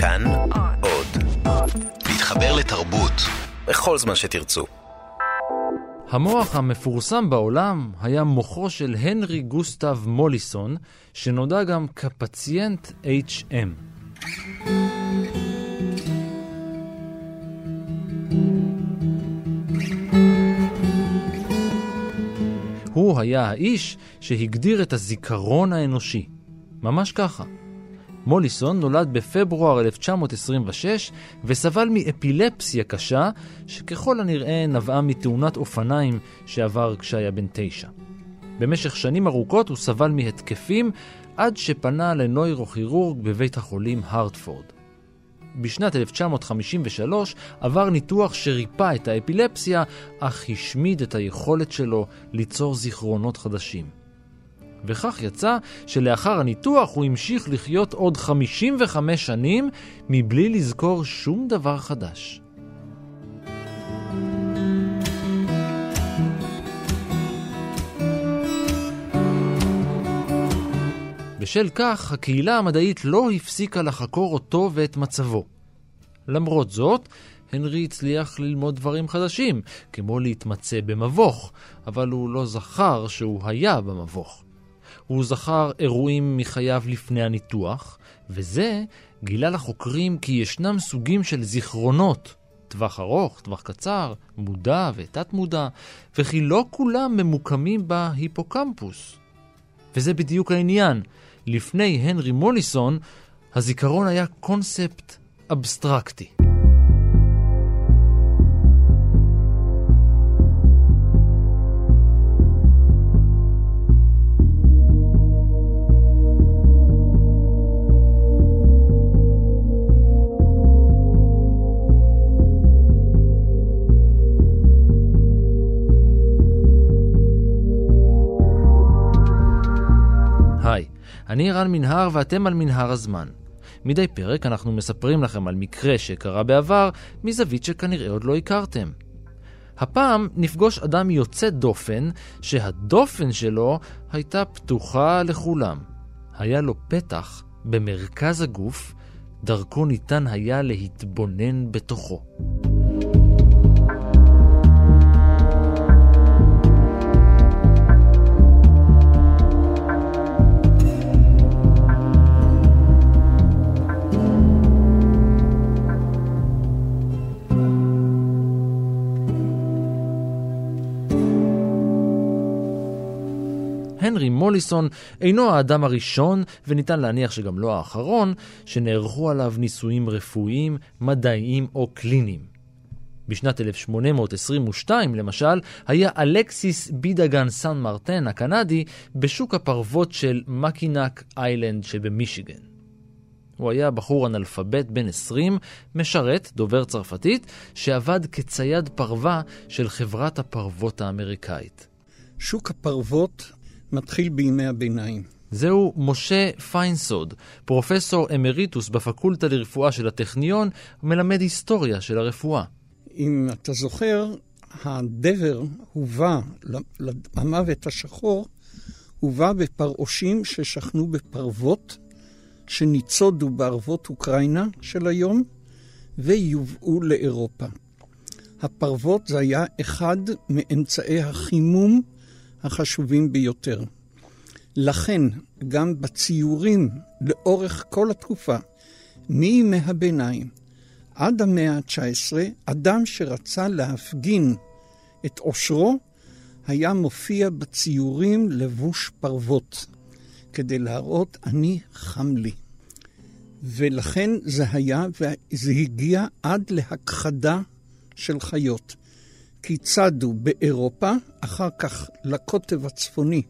כאן עוד. להתחבר לתרבות בכל זמן שתרצו. המוח המפורסם בעולם היה מוחו של הנרי גוסטב מוליסון, שנודע גם כפציינט HM. הוא היה האיש שהגדיר את הזיכרון האנושי. ממש ככה. מוליסון נולד בפברואר 1926 וסבל מאפילפסיה קשה, שככל הנראה נבעה מתאונת אופניים שעבר כשהיה בן תשע. במשך שנים ארוכות הוא סבל מהתקפים עד שפנה לנוירוכירורג בבית החולים הרטפורד. בשנת 1953 עבר ניתוח שריפא את האפילפסיה, אך השמיד את היכולת שלו ליצור זיכרונות חדשים. וכך יצא שלאחר הניתוח הוא המשיך לחיות עוד 55 שנים מבלי לזכור שום דבר חדש. בשל כך, הקהילה המדעית לא הפסיקה לחקור אותו ואת מצבו. למרות זאת, הנרי הצליח ללמוד דברים חדשים, כמו להתמצא במבוך, אבל הוא לא זכר שהוא היה במבוך. הוא זכר אירועים מחייו לפני הניתוח, וזה גילה לחוקרים כי ישנם סוגים של זיכרונות, טווח ארוך, טווח קצר, מודע ותת-מודע, וכי לא כולם ממוקמים בהיפוקמפוס. וזה בדיוק העניין. לפני הנרי מוליסון, הזיכרון היה קונספט אבסטרקטי. אני רן מנהר ואתם על מנהר הזמן. מדי פרק אנחנו מספרים לכם על מקרה שקרה בעבר מזווית שכנראה עוד לא הכרתם. הפעם נפגוש אדם יוצא דופן, שהדופן שלו הייתה פתוחה לכולם. היה לו פתח במרכז הגוף, דרכו ניתן היה להתבונן בתוכו. הנרי מוליסון אינו האדם הראשון, וניתן להניח שגם לא האחרון, שנערכו עליו ניסויים רפואיים, מדעיים או קליניים. בשנת 1822, למשל, היה אלכסיס בידגן סן מרטן הקנדי בשוק הפרוות של מקינק איילנד שבמישיגן. הוא היה בחור אנאלפבית בן 20, משרת, דובר צרפתית, שעבד כצייד פרווה של חברת הפרוות האמריקאית. שוק הפרוות מתחיל בימי הביניים. זהו משה פיינסוד, פרופסור אמריטוס בפקולטה לרפואה של הטכניון, ומלמד היסטוריה של הרפואה. אם אתה זוכר, הדבר הובא למוות השחור, הובא בפרעושים ששכנו בפרוות, שניצודו בערבות אוקראינה של היום, ויובאו לאירופה. הפרוות זה היה אחד מאמצעי החימום החשובים ביותר. לכן, גם בציורים לאורך כל התקופה, מימי הביניים עד המאה ה-19, אדם שרצה להפגין את עושרו, היה מופיע בציורים לבוש פרוות, כדי להראות, אני חם לי. ולכן זה היה, וזה הגיע עד להכחדה של חיות. כי צדו באירופה, אחר כך לקוטב הצפוני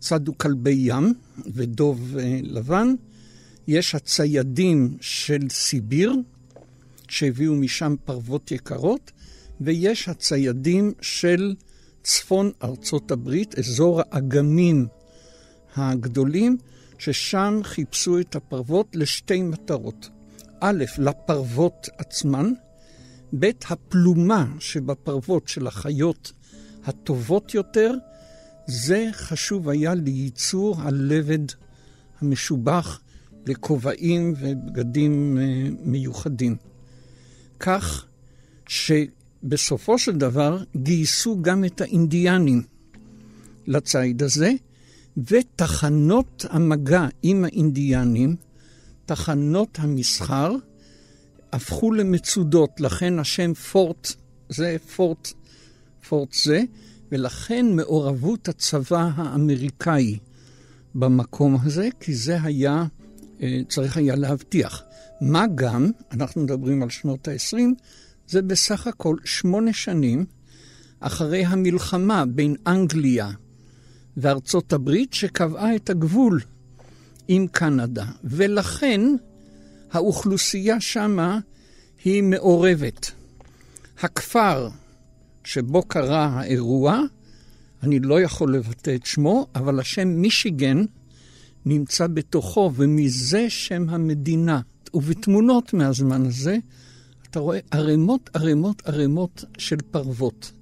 צדו כלבי ים ודוב אה, לבן. יש הציידים של סיביר, שהביאו משם פרוות יקרות, ויש הציידים של צפון ארצות הברית, אזור האגמים הגדולים, ששם חיפשו את הפרוות לשתי מטרות. א', לפרוות עצמן, ב' הפלומה שבפרוות של החיות הטובות יותר, זה חשוב היה לייצור הלבד המשובח לכובעים ובגדים אה, מיוחדים. כך שבסופו של דבר גייסו גם את האינדיאנים לציד הזה, ותחנות המגע עם האינדיאנים, תחנות המסחר, הפכו למצודות, לכן השם פורט זה פורט, פורט זה, ולכן מעורבות הצבא האמריקאי במקום הזה, כי זה היה, אה, צריך היה להבטיח. מה גם, אנחנו מדברים על שנות ה-20, זה בסך הכל שמונה שנים אחרי המלחמה בין אנגליה וארצות הברית, שקבעה את הגבול עם קנדה, ולכן האוכלוסייה שמה היא מעורבת. הכפר שבו קרה האירוע, אני לא יכול לבטא את שמו, אבל השם מישיגן נמצא בתוכו, ומזה שם המדינה. ובתמונות מהזמן הזה, אתה רואה ערימות, ערימות, ערימות של פרוות.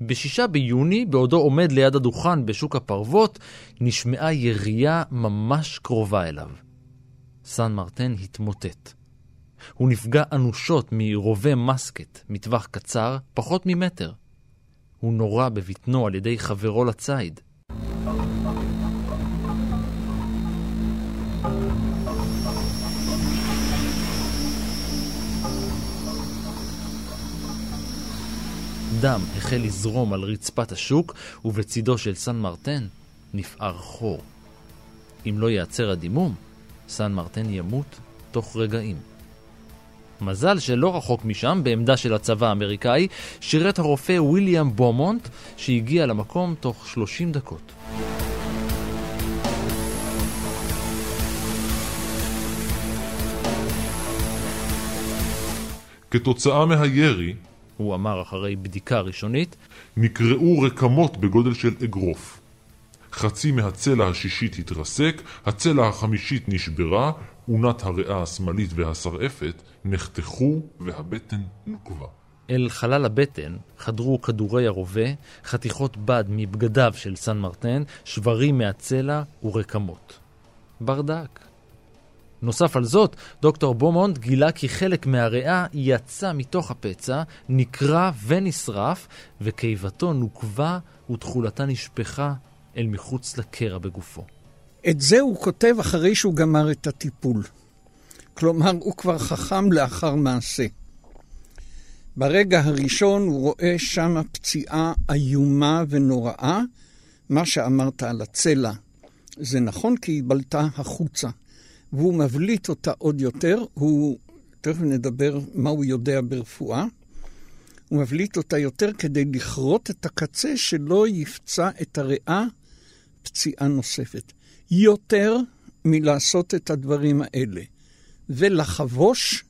בשישה ביוני, בעודו עומד ליד הדוכן בשוק הפרוות, נשמעה ירייה ממש קרובה אליו. סן מרטן התמוטט. הוא נפגע אנושות מרובה מסקט, מטווח קצר, פחות ממטר. הוא נורה בבטנו על ידי חברו לציד. דם החל לזרום על רצפת השוק, ובצידו של סן מרטן נפער חור. אם לא ייעצר הדימום, סן מרטן ימות תוך רגעים. מזל שלא רחוק משם, בעמדה של הצבא האמריקאי, שירת הרופא ויליאם בומונט, שהגיע למקום תוך 30 דקות. כתוצאה מהירי, הוא אמר אחרי בדיקה ראשונית, נקרעו רקמות בגודל של אגרוף. חצי מהצלע השישית התרסק, הצלע החמישית נשברה, אונת הריאה השמאלית והשרעפת נחתכו והבטן נוקבה. אל חלל הבטן חדרו כדורי הרובה, חתיכות בד מבגדיו של סן מרטן, שברים מהצלע ורקמות. ברדק. נוסף על זאת, דוקטור בומונד גילה כי חלק מהריאה יצא מתוך הפצע, נקרע ונשרף, וקיבתו נוקבה ותכולתה נשפכה אל מחוץ לקרע בגופו. את זה הוא כותב אחרי שהוא גמר את הטיפול. כלומר, הוא כבר חכם לאחר מעשה. ברגע הראשון הוא רואה שם פציעה איומה ונוראה. מה שאמרת על הצלע זה נכון כי היא בלטה החוצה. והוא מבליט אותה עוד יותר, הוא, תכף נדבר מה הוא יודע ברפואה, הוא מבליט אותה יותר כדי לכרות את הקצה שלא יפצע את הריאה פציעה נוספת. יותר מלעשות את הדברים האלה. ולחבוש,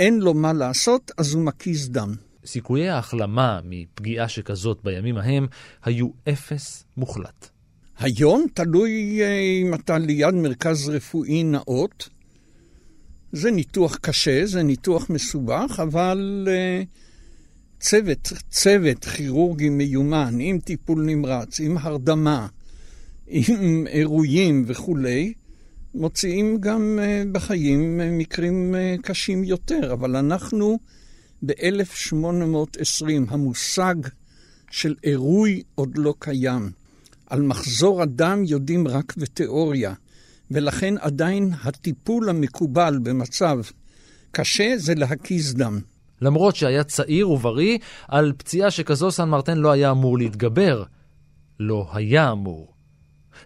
אין לו מה לעשות, אז הוא מקיז דם. סיכויי ההחלמה מפגיעה שכזאת בימים ההם היו אפס מוחלט. היום תלוי אה, אם אתה ליד מרכז רפואי נאות. זה ניתוח קשה, זה ניתוח מסובך, אבל uh, צוות, צוות כירורגי מיומן, עם טיפול נמרץ, עם הרדמה, עם אירועים וכולי, מוציאים גם uh, בחיים מקרים קשים יותר. אבל אנחנו ב-1820, המושג של אירוי עוד לא קיים. על מחזור הדם יודעים רק בתיאוריה, ולכן עדיין הטיפול המקובל במצב קשה זה להקיז דם. למרות שהיה צעיר ובריא, על פציעה שכזו סן מרטן לא היה אמור להתגבר. לא היה אמור.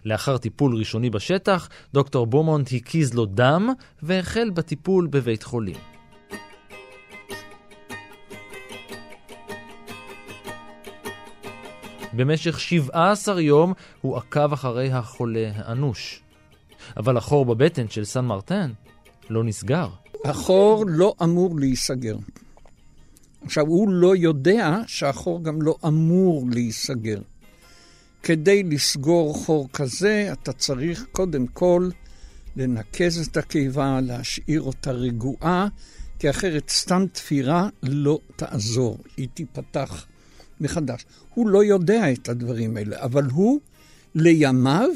לאחר טיפול ראשוני בשטח, דוקטור בומונט הקיז לו דם והחל בטיפול בבית חולים. במשך 17 יום הוא עקב אחרי החולה האנוש. אבל החור בבטן של סן מרטן לא נסגר. החור לא אמור להיסגר. עכשיו, הוא לא יודע שהחור גם לא אמור להיסגר. כדי לסגור חור כזה, אתה צריך קודם כל לנקז את הקיבה, להשאיר אותה רגועה, כי אחרת סתם תפירה לא תעזור, היא תיפתח מחדש. הוא לא יודע את הדברים האלה, אבל הוא לימיו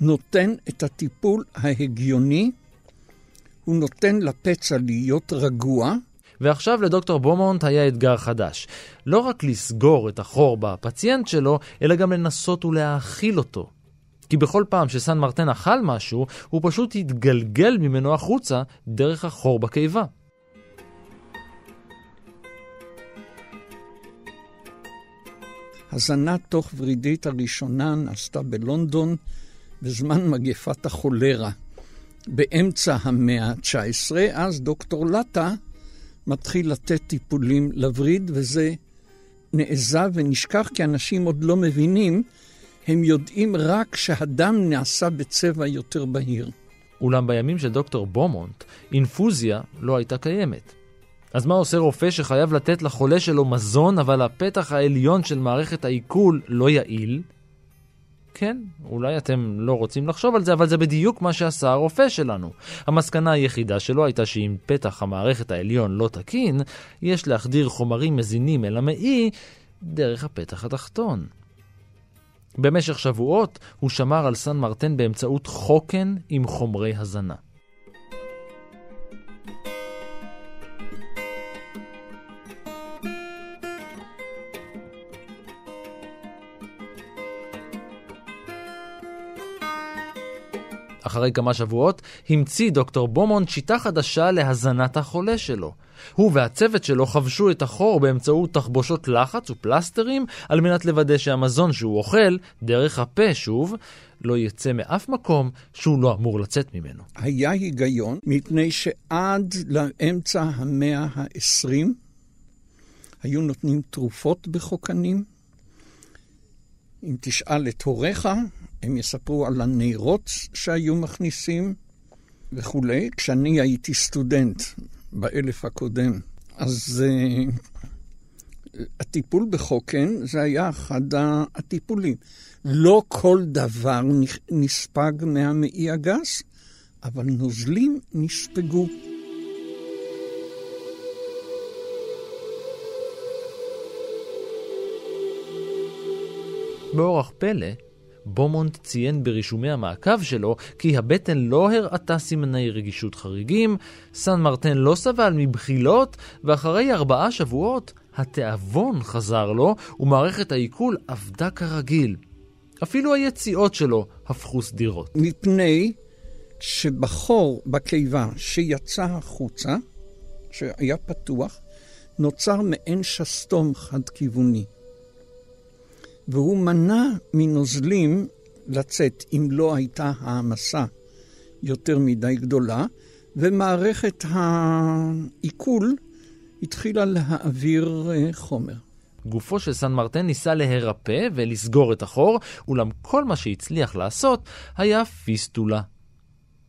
נותן את הטיפול ההגיוני, הוא נותן לפצע להיות רגוע. ועכשיו לדוקטור בומונט היה אתגר חדש. לא רק לסגור את החור בפציינט שלו, אלא גם לנסות ולהאכיל אותו. כי בכל פעם שסן מרטן אכל משהו, הוא פשוט התגלגל ממנו החוצה דרך החור בקיבה. הזנה תוך ורידית הראשונה נעשתה בלונדון בזמן מגפת החולרה. באמצע המאה ה-19, אז דוקטור לטה מתחיל לתת טיפולים לווריד, וזה נעזב ונשכח כי אנשים עוד לא מבינים, הם יודעים רק שהדם נעשה בצבע יותר בהיר. אולם בימים של דוקטור בומונט, אינפוזיה לא הייתה קיימת. אז מה עושה רופא שחייב לתת לחולה שלו מזון, אבל הפתח העליון של מערכת העיכול לא יעיל? כן, אולי אתם לא רוצים לחשוב על זה, אבל זה בדיוק מה שעשה הרופא שלנו. המסקנה היחידה שלו הייתה שאם פתח המערכת העליון לא תקין, יש להחדיר חומרים מזינים אל המעי דרך הפתח התחתון. במשך שבועות הוא שמר על סן מרטן באמצעות חוקן עם חומרי הזנה. אחרי כמה שבועות, המציא דוקטור בומונד שיטה חדשה להזנת החולה שלו. הוא והצוות שלו חבשו את החור באמצעות תחבושות לחץ ופלסטרים, על מנת לוודא שהמזון שהוא אוכל, דרך הפה שוב, לא יצא מאף מקום שהוא לא אמור לצאת ממנו. היה היגיון, מפני שעד לאמצע המאה ה-20 היו נותנים תרופות בחוקנים. אם תשאל את הוריך, הם יספרו על הנרות שהיו מכניסים וכולי. כשאני הייתי סטודנט באלף הקודם, אז uh, הטיפול בחוקן זה היה אחד הטיפולים. לא כל דבר נספג מהמעי הגס, אבל נוזלים נספגו. באורח פלא, בומונט ציין ברישומי המעקב שלו כי הבטן לא הראתה סימני רגישות חריגים, סן מרטן לא סבל מבחילות, ואחרי ארבעה שבועות התיאבון חזר לו, ומערכת העיכול עבדה כרגיל. אפילו היציאות שלו הפכו סדירות. מפני שבחור בקיבה שיצא החוצה, שהיה פתוח, נוצר מעין שסתום חד-כיווני. והוא מנע מנוזלים לצאת אם לא הייתה העמסה יותר מדי גדולה, ומערכת העיכול התחילה להעביר אה, חומר. גופו של סן מרטן ניסה להירפא ולסגור את החור, אולם כל מה שהצליח לעשות היה פיסטולה.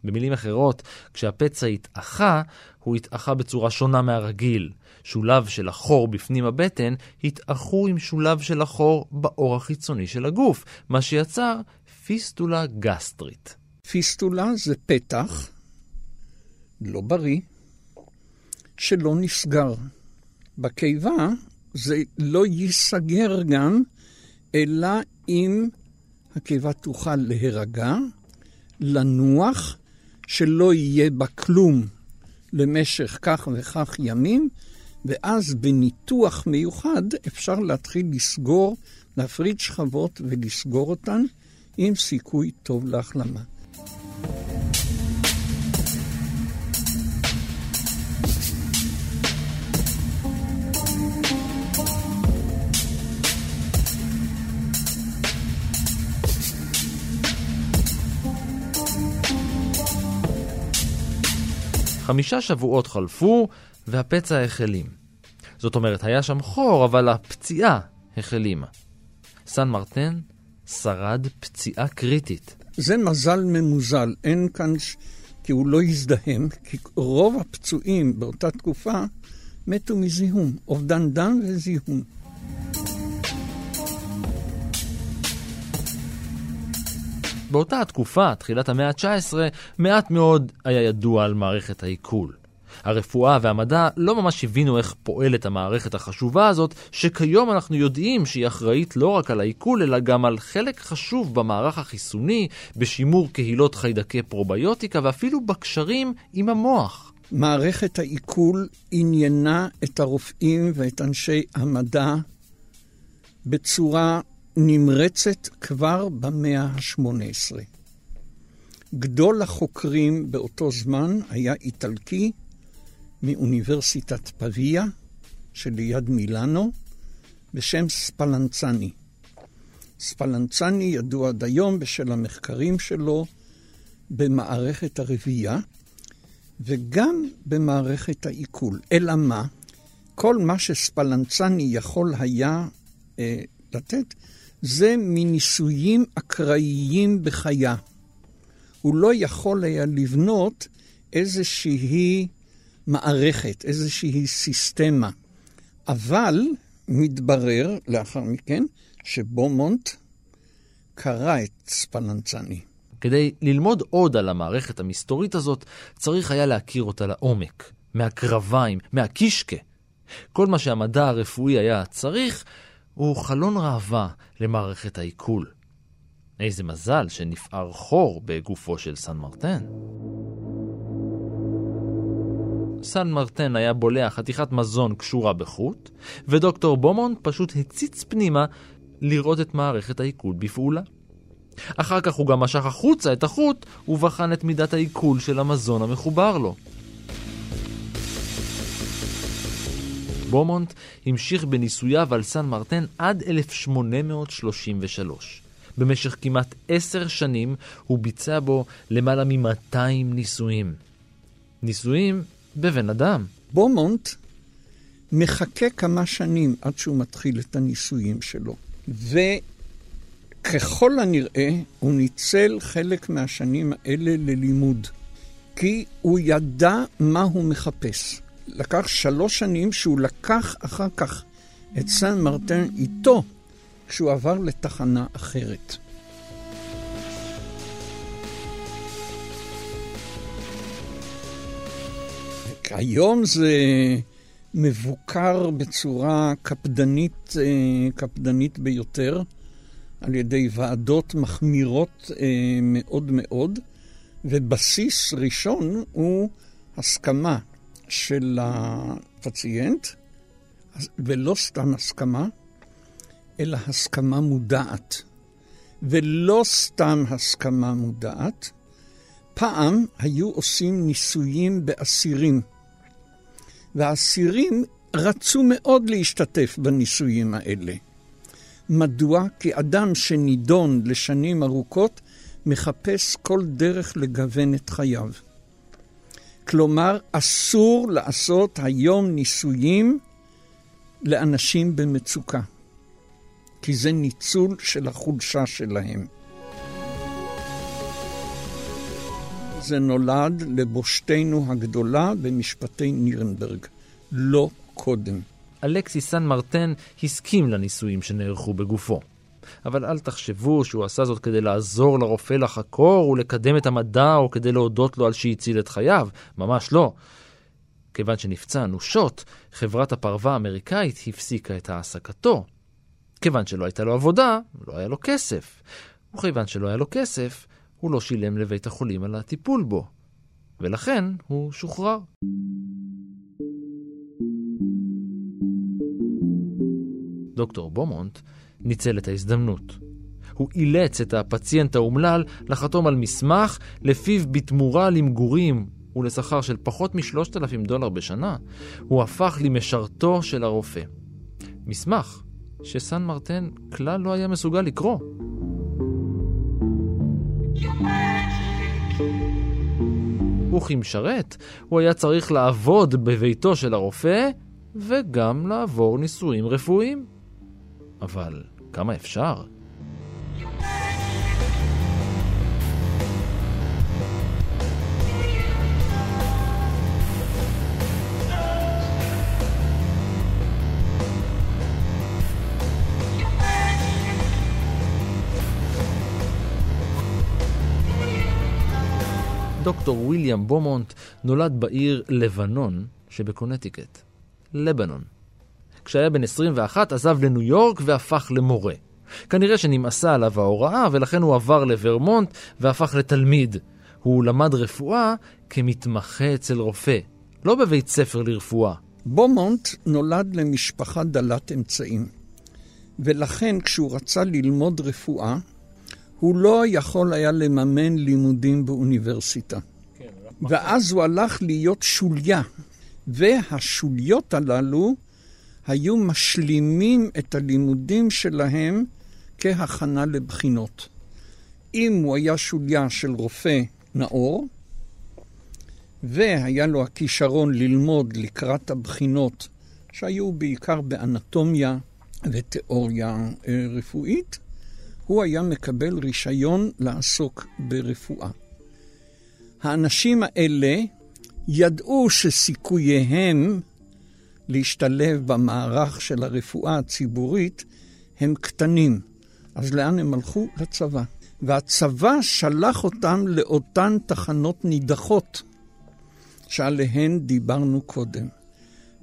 במילים אחרות, כשהפצע התאחה, הוא התאחה בצורה שונה מהרגיל. שולב של החור בפנים הבטן התאחו עם שולב של החור בעור החיצוני של הגוף, מה שיצר פיסטולה גסטרית. פיסטולה זה פתח לא בריא, שלא נסגר. בקיבה זה לא ייסגר גם, אלא אם הקיבה תוכל להירגע, לנוח, שלא יהיה בה כלום למשך כך וכך ימים, ואז בניתוח מיוחד אפשר להתחיל לסגור, להפריד שכבות ולסגור אותן עם סיכוי טוב להחלמה. חמישה שבועות חלפו, והפצע החלים. זאת אומרת, היה שם חור, אבל הפציעה החלימה. סן מרטן שרד פציעה קריטית. זה מזל ממוזל, אין כאן... ש... כי הוא לא הזדהם, כי רוב הפצועים באותה תקופה מתו מזיהום, אובדן דם וזיהום. באותה התקופה, תחילת המאה ה-19, מעט מאוד היה ידוע על מערכת העיכול. הרפואה והמדע לא ממש הבינו איך פועלת המערכת החשובה הזאת, שכיום אנחנו יודעים שהיא אחראית לא רק על העיכול, אלא גם על חלק חשוב במערך החיסוני, בשימור קהילות חיידקי פרוביוטיקה ואפילו בקשרים עם המוח. מערכת העיכול עניינה את הרופאים ואת אנשי המדע בצורה נמרצת כבר במאה ה-18. גדול החוקרים באותו זמן היה איטלקי מאוניברסיטת פביה שליד מילאנו, בשם ספלנצני. ספלנצני ידוע עד היום בשל המחקרים שלו במערכת הרבייה וגם במערכת העיכול. אלא מה? כל מה שספלנצני יכול היה אה, לתת זה מניסויים אקראיים בחיה. הוא לא יכול היה לבנות איזושהי מערכת, איזושהי סיסטמה. אבל מתברר לאחר מכן שבומונט קרא את ספלנצני. כדי ללמוד עוד על המערכת המסתורית הזאת, צריך היה להכיר אותה לעומק, מהקרביים, מהקישקה. כל מה שהמדע הרפואי היה צריך, הוא חלון ראווה למערכת העיכול. איזה מזל שנפער חור בגופו של סן מרטן. סן מרטן היה בולע חתיכת מזון קשורה בחוט, ודוקטור בומונט פשוט הציץ פנימה לראות את מערכת העיכול בפעולה. אחר כך הוא גם משך החוצה את החוט ובחן את מידת העיכול של המזון המחובר לו. בומונט המשיך בניסוייו על סן מרטן עד 1833. במשך כמעט עשר שנים הוא ביצע בו למעלה מ-200 ניסויים. ניסויים בבן אדם. בומונט מחכה כמה שנים עד שהוא מתחיל את הניסויים שלו. וככל הנראה, הוא ניצל חלק מהשנים האלה ללימוד. כי הוא ידע מה הוא מחפש. לקח שלוש שנים שהוא לקח אחר כך את סן מרטן איתו כשהוא עבר לתחנה אחרת. היום זה מבוקר בצורה קפדנית, אה, קפדנית ביותר על ידי ועדות מחמירות אה, מאוד מאוד, ובסיס ראשון הוא הסכמה של הפציינט, ולא סתם הסכמה, אלא הסכמה מודעת. ולא סתם הסכמה מודעת, פעם היו עושים ניסויים באסירים. והאסירים רצו מאוד להשתתף בניסויים האלה. מדוע? כי אדם שנידון לשנים ארוכות מחפש כל דרך לגוון את חייו. כלומר, אסור לעשות היום ניסויים לאנשים במצוקה, כי זה ניצול של החולשה שלהם. זה נולד לבושתנו הגדולה במשפטי נירנברג, לא קודם. אלכסי סן מרטן הסכים לניסויים שנערכו בגופו. אבל אל תחשבו שהוא עשה זאת כדי לעזור לרופא לחקור ולקדם את המדע או כדי להודות לו על שהציל את חייו, ממש לא. כיוון שנפצע אנושות, חברת הפרווה האמריקאית הפסיקה את העסקתו. כיוון שלא הייתה לו עבודה, לא היה לו כסף. וכיוון שלא היה לו כסף, הוא לא שילם לבית החולים על הטיפול בו. ולכן הוא שוחרר. דוקטור בומונט ניצל את ההזדמנות. הוא אילץ את הפציינט האומלל לחתום על מסמך לפיו בתמורה למגורים ולשכר של פחות מ-3,000 דולר בשנה, הוא הפך למשרתו של הרופא. מסמך שסן מרטן כלל לא היה מסוגל לקרוא. וכמשרת, הוא היה צריך לעבוד בביתו של הרופא וגם לעבור ניסויים רפואיים. אבל כמה אפשר? דוקטור ויליאם בומונט נולד בעיר לבנון שבקונטיקט. לבנון. כשהיה בן 21 עזב לניו יורק והפך למורה. כנראה שנמאסה עליו ההוראה ולכן הוא עבר לוורמונט והפך לתלמיד. הוא למד רפואה כמתמחה אצל רופא, לא בבית ספר לרפואה. בומונט נולד למשפחה דלת אמצעים, ולכן כשהוא רצה ללמוד רפואה, הוא לא יכול היה לממן לימודים באוניברסיטה. כן, ואז הוא הלך להיות שוליה, והשוליות הללו היו משלימים את הלימודים שלהם כהכנה לבחינות. אם הוא היה שוליה של רופא נאור, והיה לו הכישרון ללמוד לקראת הבחינות, שהיו בעיקר באנטומיה ותיאוריה אה, רפואית, הוא היה מקבל רישיון לעסוק ברפואה. האנשים האלה ידעו שסיכוייהם להשתלב במערך של הרפואה הציבורית הם קטנים. אז לאן הם הלכו? לצבא. והצבא שלח אותם לאותן תחנות נידחות שעליהן דיברנו קודם.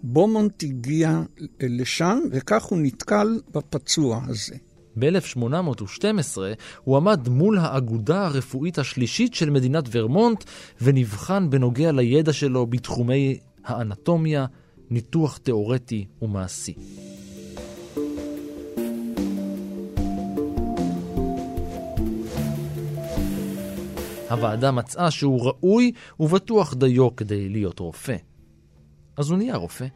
בומונט הגיע לשם, וכך הוא נתקל בפצוע הזה. ב-1812 הוא עמד מול האגודה הרפואית השלישית של מדינת ורמונט ונבחן בנוגע לידע שלו בתחומי האנטומיה, ניתוח תאורטי ומעשי. הוועדה מצאה שהוא ראוי ובטוח דיו כדי להיות רופא. אז הוא נהיה רופא.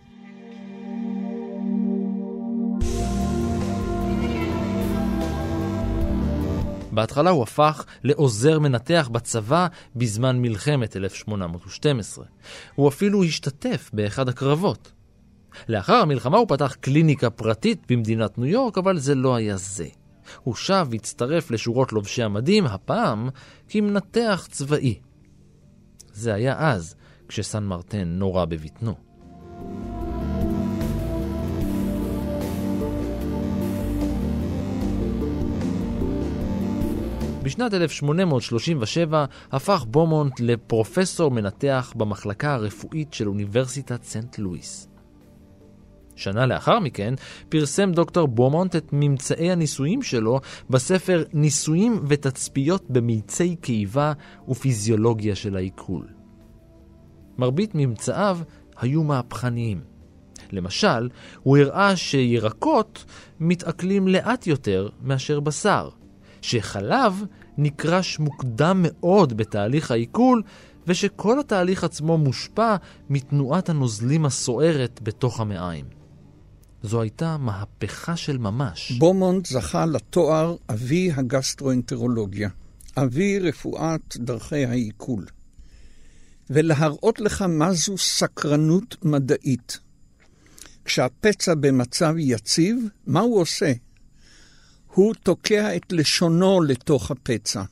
בהתחלה הוא הפך לעוזר מנתח בצבא בזמן מלחמת 1812. הוא אפילו השתתף באחד הקרבות. לאחר המלחמה הוא פתח קליניקה פרטית במדינת ניו יורק, אבל זה לא היה זה. הוא שב והצטרף לשורות לובשי המדים, הפעם כמנתח צבאי. זה היה אז, כשסן מרטן נורה בבטנו. בשנת 1837 הפך בומונט לפרופסור מנתח במחלקה הרפואית של אוניברסיטת סנט לואיס. שנה לאחר מכן פרסם דוקטור בומונט את ממצאי הניסויים שלו בספר ניסויים ותצפיות במילצי קיבה ופיזיולוגיה של העיכול. מרבית ממצאיו היו מהפכניים. למשל, הוא הראה שירקות מתעכלים לאט יותר מאשר בשר, שחלב נקרש מוקדם מאוד בתהליך העיכול, ושכל התהליך עצמו מושפע מתנועת הנוזלים הסוערת בתוך המעיים. זו הייתה מהפכה של ממש. בומונט זכה לתואר אבי הגסטרואנטרולוגיה, אבי רפואת דרכי העיכול. ולהראות לך מה זו סקרנות מדעית. כשהפצע במצב יציב, מה הוא עושה? הוא תוקע את לשונו לתוך הפצע.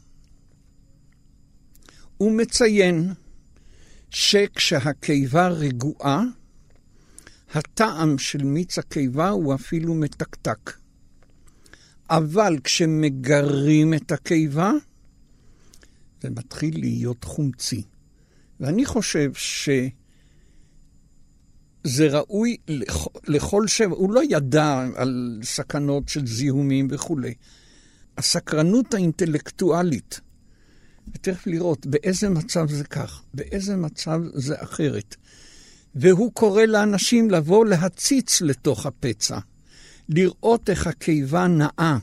הוא מציין שכשהקיבה רגועה, הטעם של מיץ הקיבה הוא אפילו מתקתק. אבל כשמגרים את הקיבה, זה מתחיל להיות חומצי. ואני חושב שזה ראוי לכל שם, הוא לא ידע על סכנות של זיהומים וכולי. הסקרנות האינטלקטואלית, ותכף לראות באיזה מצב זה כך, באיזה מצב זה אחרת. והוא קורא לאנשים לבוא להציץ לתוך הפצע, לראות איך הקיבה נאה.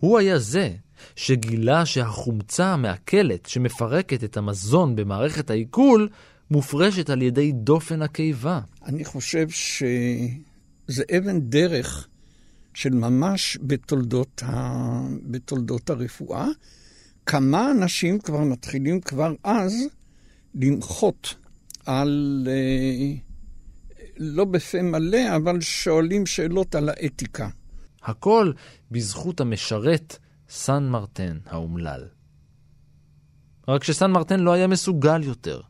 הוא היה זה שגילה שהחומצה המעכלת שמפרקת את המזון במערכת העיכול מופרשת על ידי דופן הקיבה. אני חושב שזה אבן דרך של ממש בתולדות, ה... בתולדות הרפואה. כמה אנשים כבר מתחילים כבר אז למחות על, אה, לא בפה מלא, אבל שואלים שאלות על האתיקה. הכל בזכות המשרת סן מרטן האומלל. רק שסן מרטן לא היה מסוגל יותר.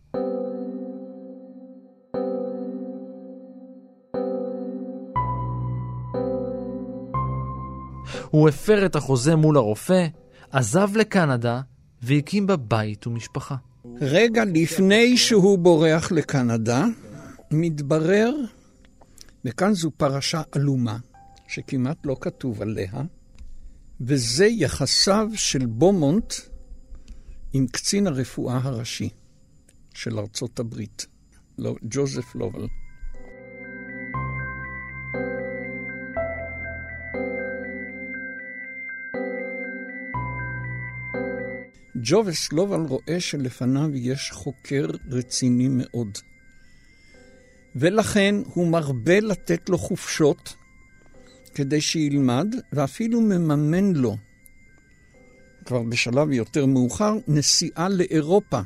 הוא הפר את החוזה מול הרופא, עזב לקנדה והקים בה בית ומשפחה. רגע לפני שהוא בורח לקנדה, מתברר, וכאן זו פרשה עלומה, שכמעט לא כתוב עליה, וזה יחסיו של בומונט עם קצין הרפואה הראשי של ארצות הברית, לא, ג'וזף לובל. ג'ובס לובל רואה שלפניו יש חוקר רציני מאוד. ולכן הוא מרבה לתת לו חופשות כדי שילמד, ואפילו מממן לו, כבר בשלב יותר מאוחר, נסיעה לאירופה,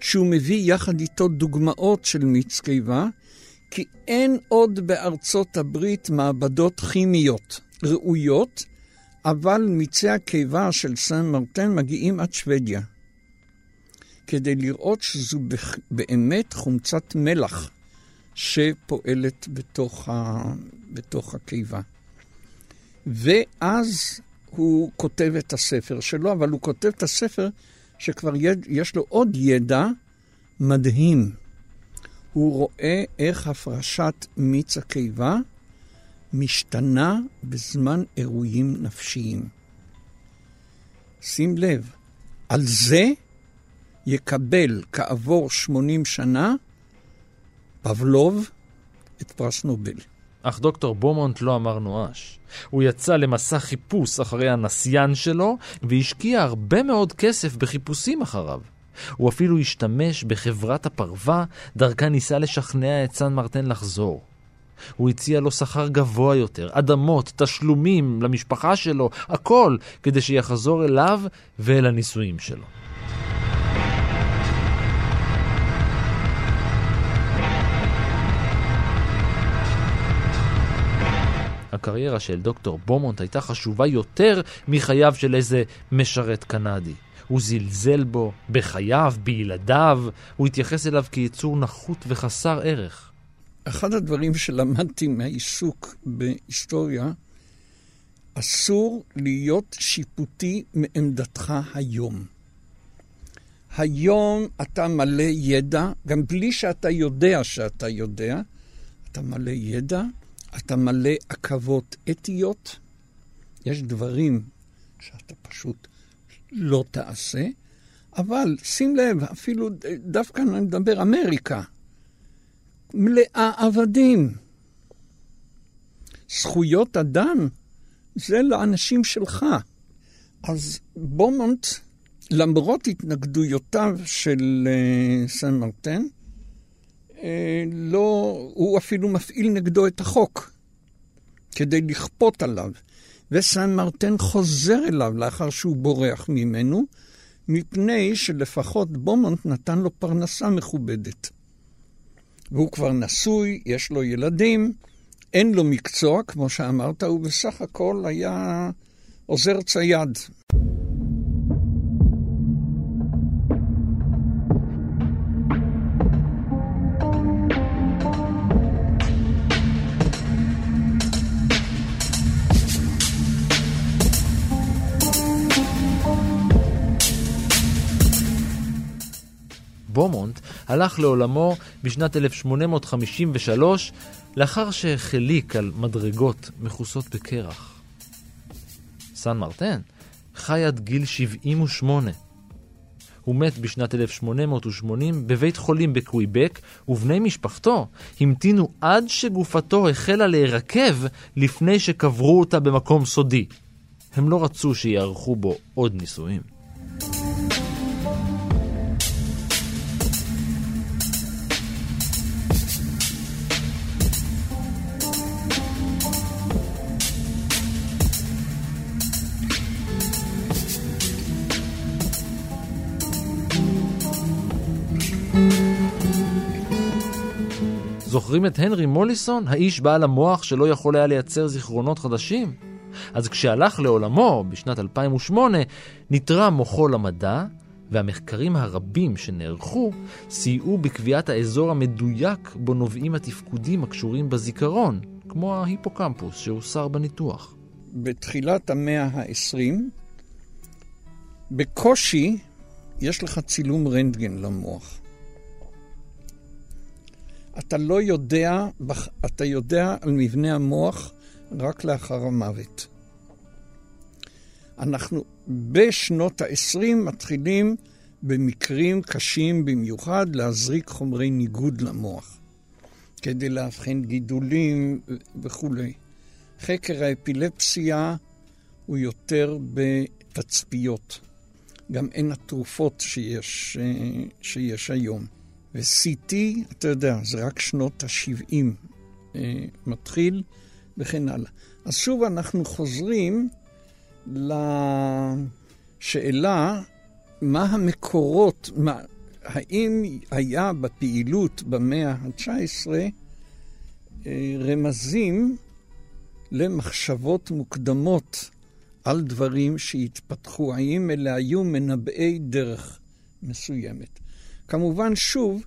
שהוא מביא יחד איתו דוגמאות של מיץ קיבה, כי אין עוד בארצות הברית מעבדות כימיות ראויות אבל מיצי הקיבה של סן מרטן מגיעים עד שוודיה, כדי לראות שזו באמת חומצת מלח שפועלת בתוך, ה... בתוך הקיבה. ואז הוא כותב את הספר שלו, אבל הוא כותב את הספר שכבר. יש לו עוד ידע מדהים. הוא רואה איך הפרשת מיץ הקיבה משתנה בזמן אירועים נפשיים. שים לב, על זה יקבל כעבור 80 שנה פבלוב את פרס נובל. אך דוקטור בומונט לא אמר נואש. הוא יצא למסע חיפוש אחרי הנסיין שלו, והשקיע הרבה מאוד כסף בחיפושים אחריו. הוא אפילו השתמש בחברת הפרווה, דרכה ניסה לשכנע את סן מרטן לחזור. הוא הציע לו שכר גבוה יותר, אדמות, תשלומים למשפחה שלו, הכל, כדי שיחזור אליו ואל הנישואים שלו. הקריירה של דוקטור בומונט הייתה חשובה יותר מחייו של איזה משרת קנדי. הוא זלזל בו, בחייו, בילדיו, הוא התייחס אליו כיצור נחות וחסר ערך. אחד הדברים שלמדתי מהעיסוק בהיסטוריה, אסור להיות שיפוטי מעמדתך היום. היום אתה מלא ידע, גם בלי שאתה יודע שאתה יודע, אתה מלא ידע, אתה מלא עכבות אתיות, יש דברים שאתה פשוט לא תעשה, אבל שים לב, אפילו דווקא אני מדבר אמריקה, מלאה עבדים. זכויות אדם זה לאנשים שלך. אז בומונט, למרות התנגדויותיו של uh, סן מרטן, uh, לא, הוא אפילו מפעיל נגדו את החוק כדי לכפות עליו. וסן מרטן חוזר אליו לאחר שהוא בורח ממנו, מפני שלפחות בומונט נתן לו פרנסה מכובדת. והוא כבר נשוי, יש לו ילדים, אין לו מקצוע, כמו שאמרת, הוא בסך הכל היה עוזר צייד. הלך לעולמו בשנת 1853 לאחר שהחליק על מדרגות מכוסות בקרח. סן מרטן חי עד גיל 78. הוא מת בשנת 1880 בבית חולים בקוויבק, ובני משפחתו המתינו עד שגופתו החלה להירקב לפני שקברו אותה במקום סודי. הם לא רצו שיערכו בו עוד ניסויים. זוכרים את הנרי מוליסון, האיש בעל המוח שלא יכול היה לייצר זיכרונות חדשים? אז כשהלך לעולמו בשנת 2008, נתרם מוחו למדע, והמחקרים הרבים שנערכו סייעו בקביעת האזור המדויק בו נובעים התפקודים הקשורים בזיכרון, כמו ההיפוקמפוס שהוסר בניתוח. בתחילת המאה ה-20, בקושי יש לך צילום רנטגן למוח. אתה לא יודע, אתה יודע על מבנה המוח רק לאחר המוות. אנחנו בשנות ה-20 מתחילים במקרים קשים במיוחד להזריק חומרי ניגוד למוח, כדי לאבחן גידולים וכולי. חקר האפילפסיה הוא יותר בתצפיות. גם אין התרופות שיש, שיש היום. ו-CT, אתה יודע, זה רק שנות ה-70 אה, מתחיל, וכן הלאה. אז שוב אנחנו חוזרים לשאלה מה המקורות, מה, האם היה בפעילות במאה ה-19 אה, רמזים למחשבות מוקדמות על דברים שהתפתחו, האם אלה היו מנבאי דרך מסוימת. כמובן, שוב,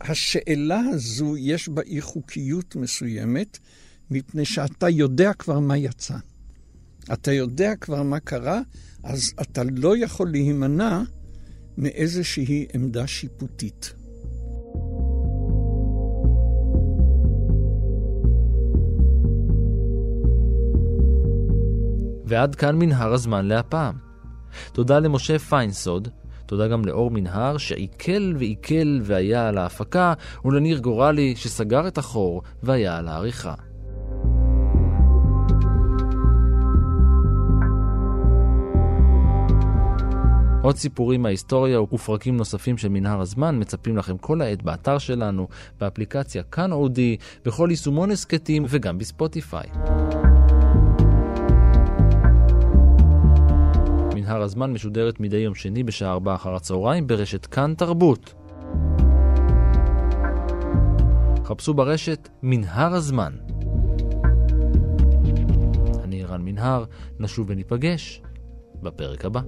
השאלה הזו יש בה אי חוקיות מסוימת, מפני שאתה יודע כבר מה יצא. אתה יודע כבר מה קרה, אז אתה לא יכול להימנע מאיזושהי עמדה שיפוטית. ועד כאן מנהר הזמן להפעם. תודה למשה פיינסוד, תודה גם לאור מנהר שעיכל ועיכל והיה על ההפקה, ולניר גורלי שסגר את החור והיה על העריכה. עוד סיפורים מההיסטוריה ופרקים נוספים של מנהר הזמן מצפים לכם כל העת באתר שלנו, באפליקציה כאן אודי, בכל יישומון הסכתים וגם בספוטיפיי. מנהר הזמן משודרת מדי יום שני בשעה 4 אחר הצהריים ברשת כאן תרבות. חפשו ברשת מנהר הזמן. אני רן מנהר, נשוב וניפגש בפרק הבא.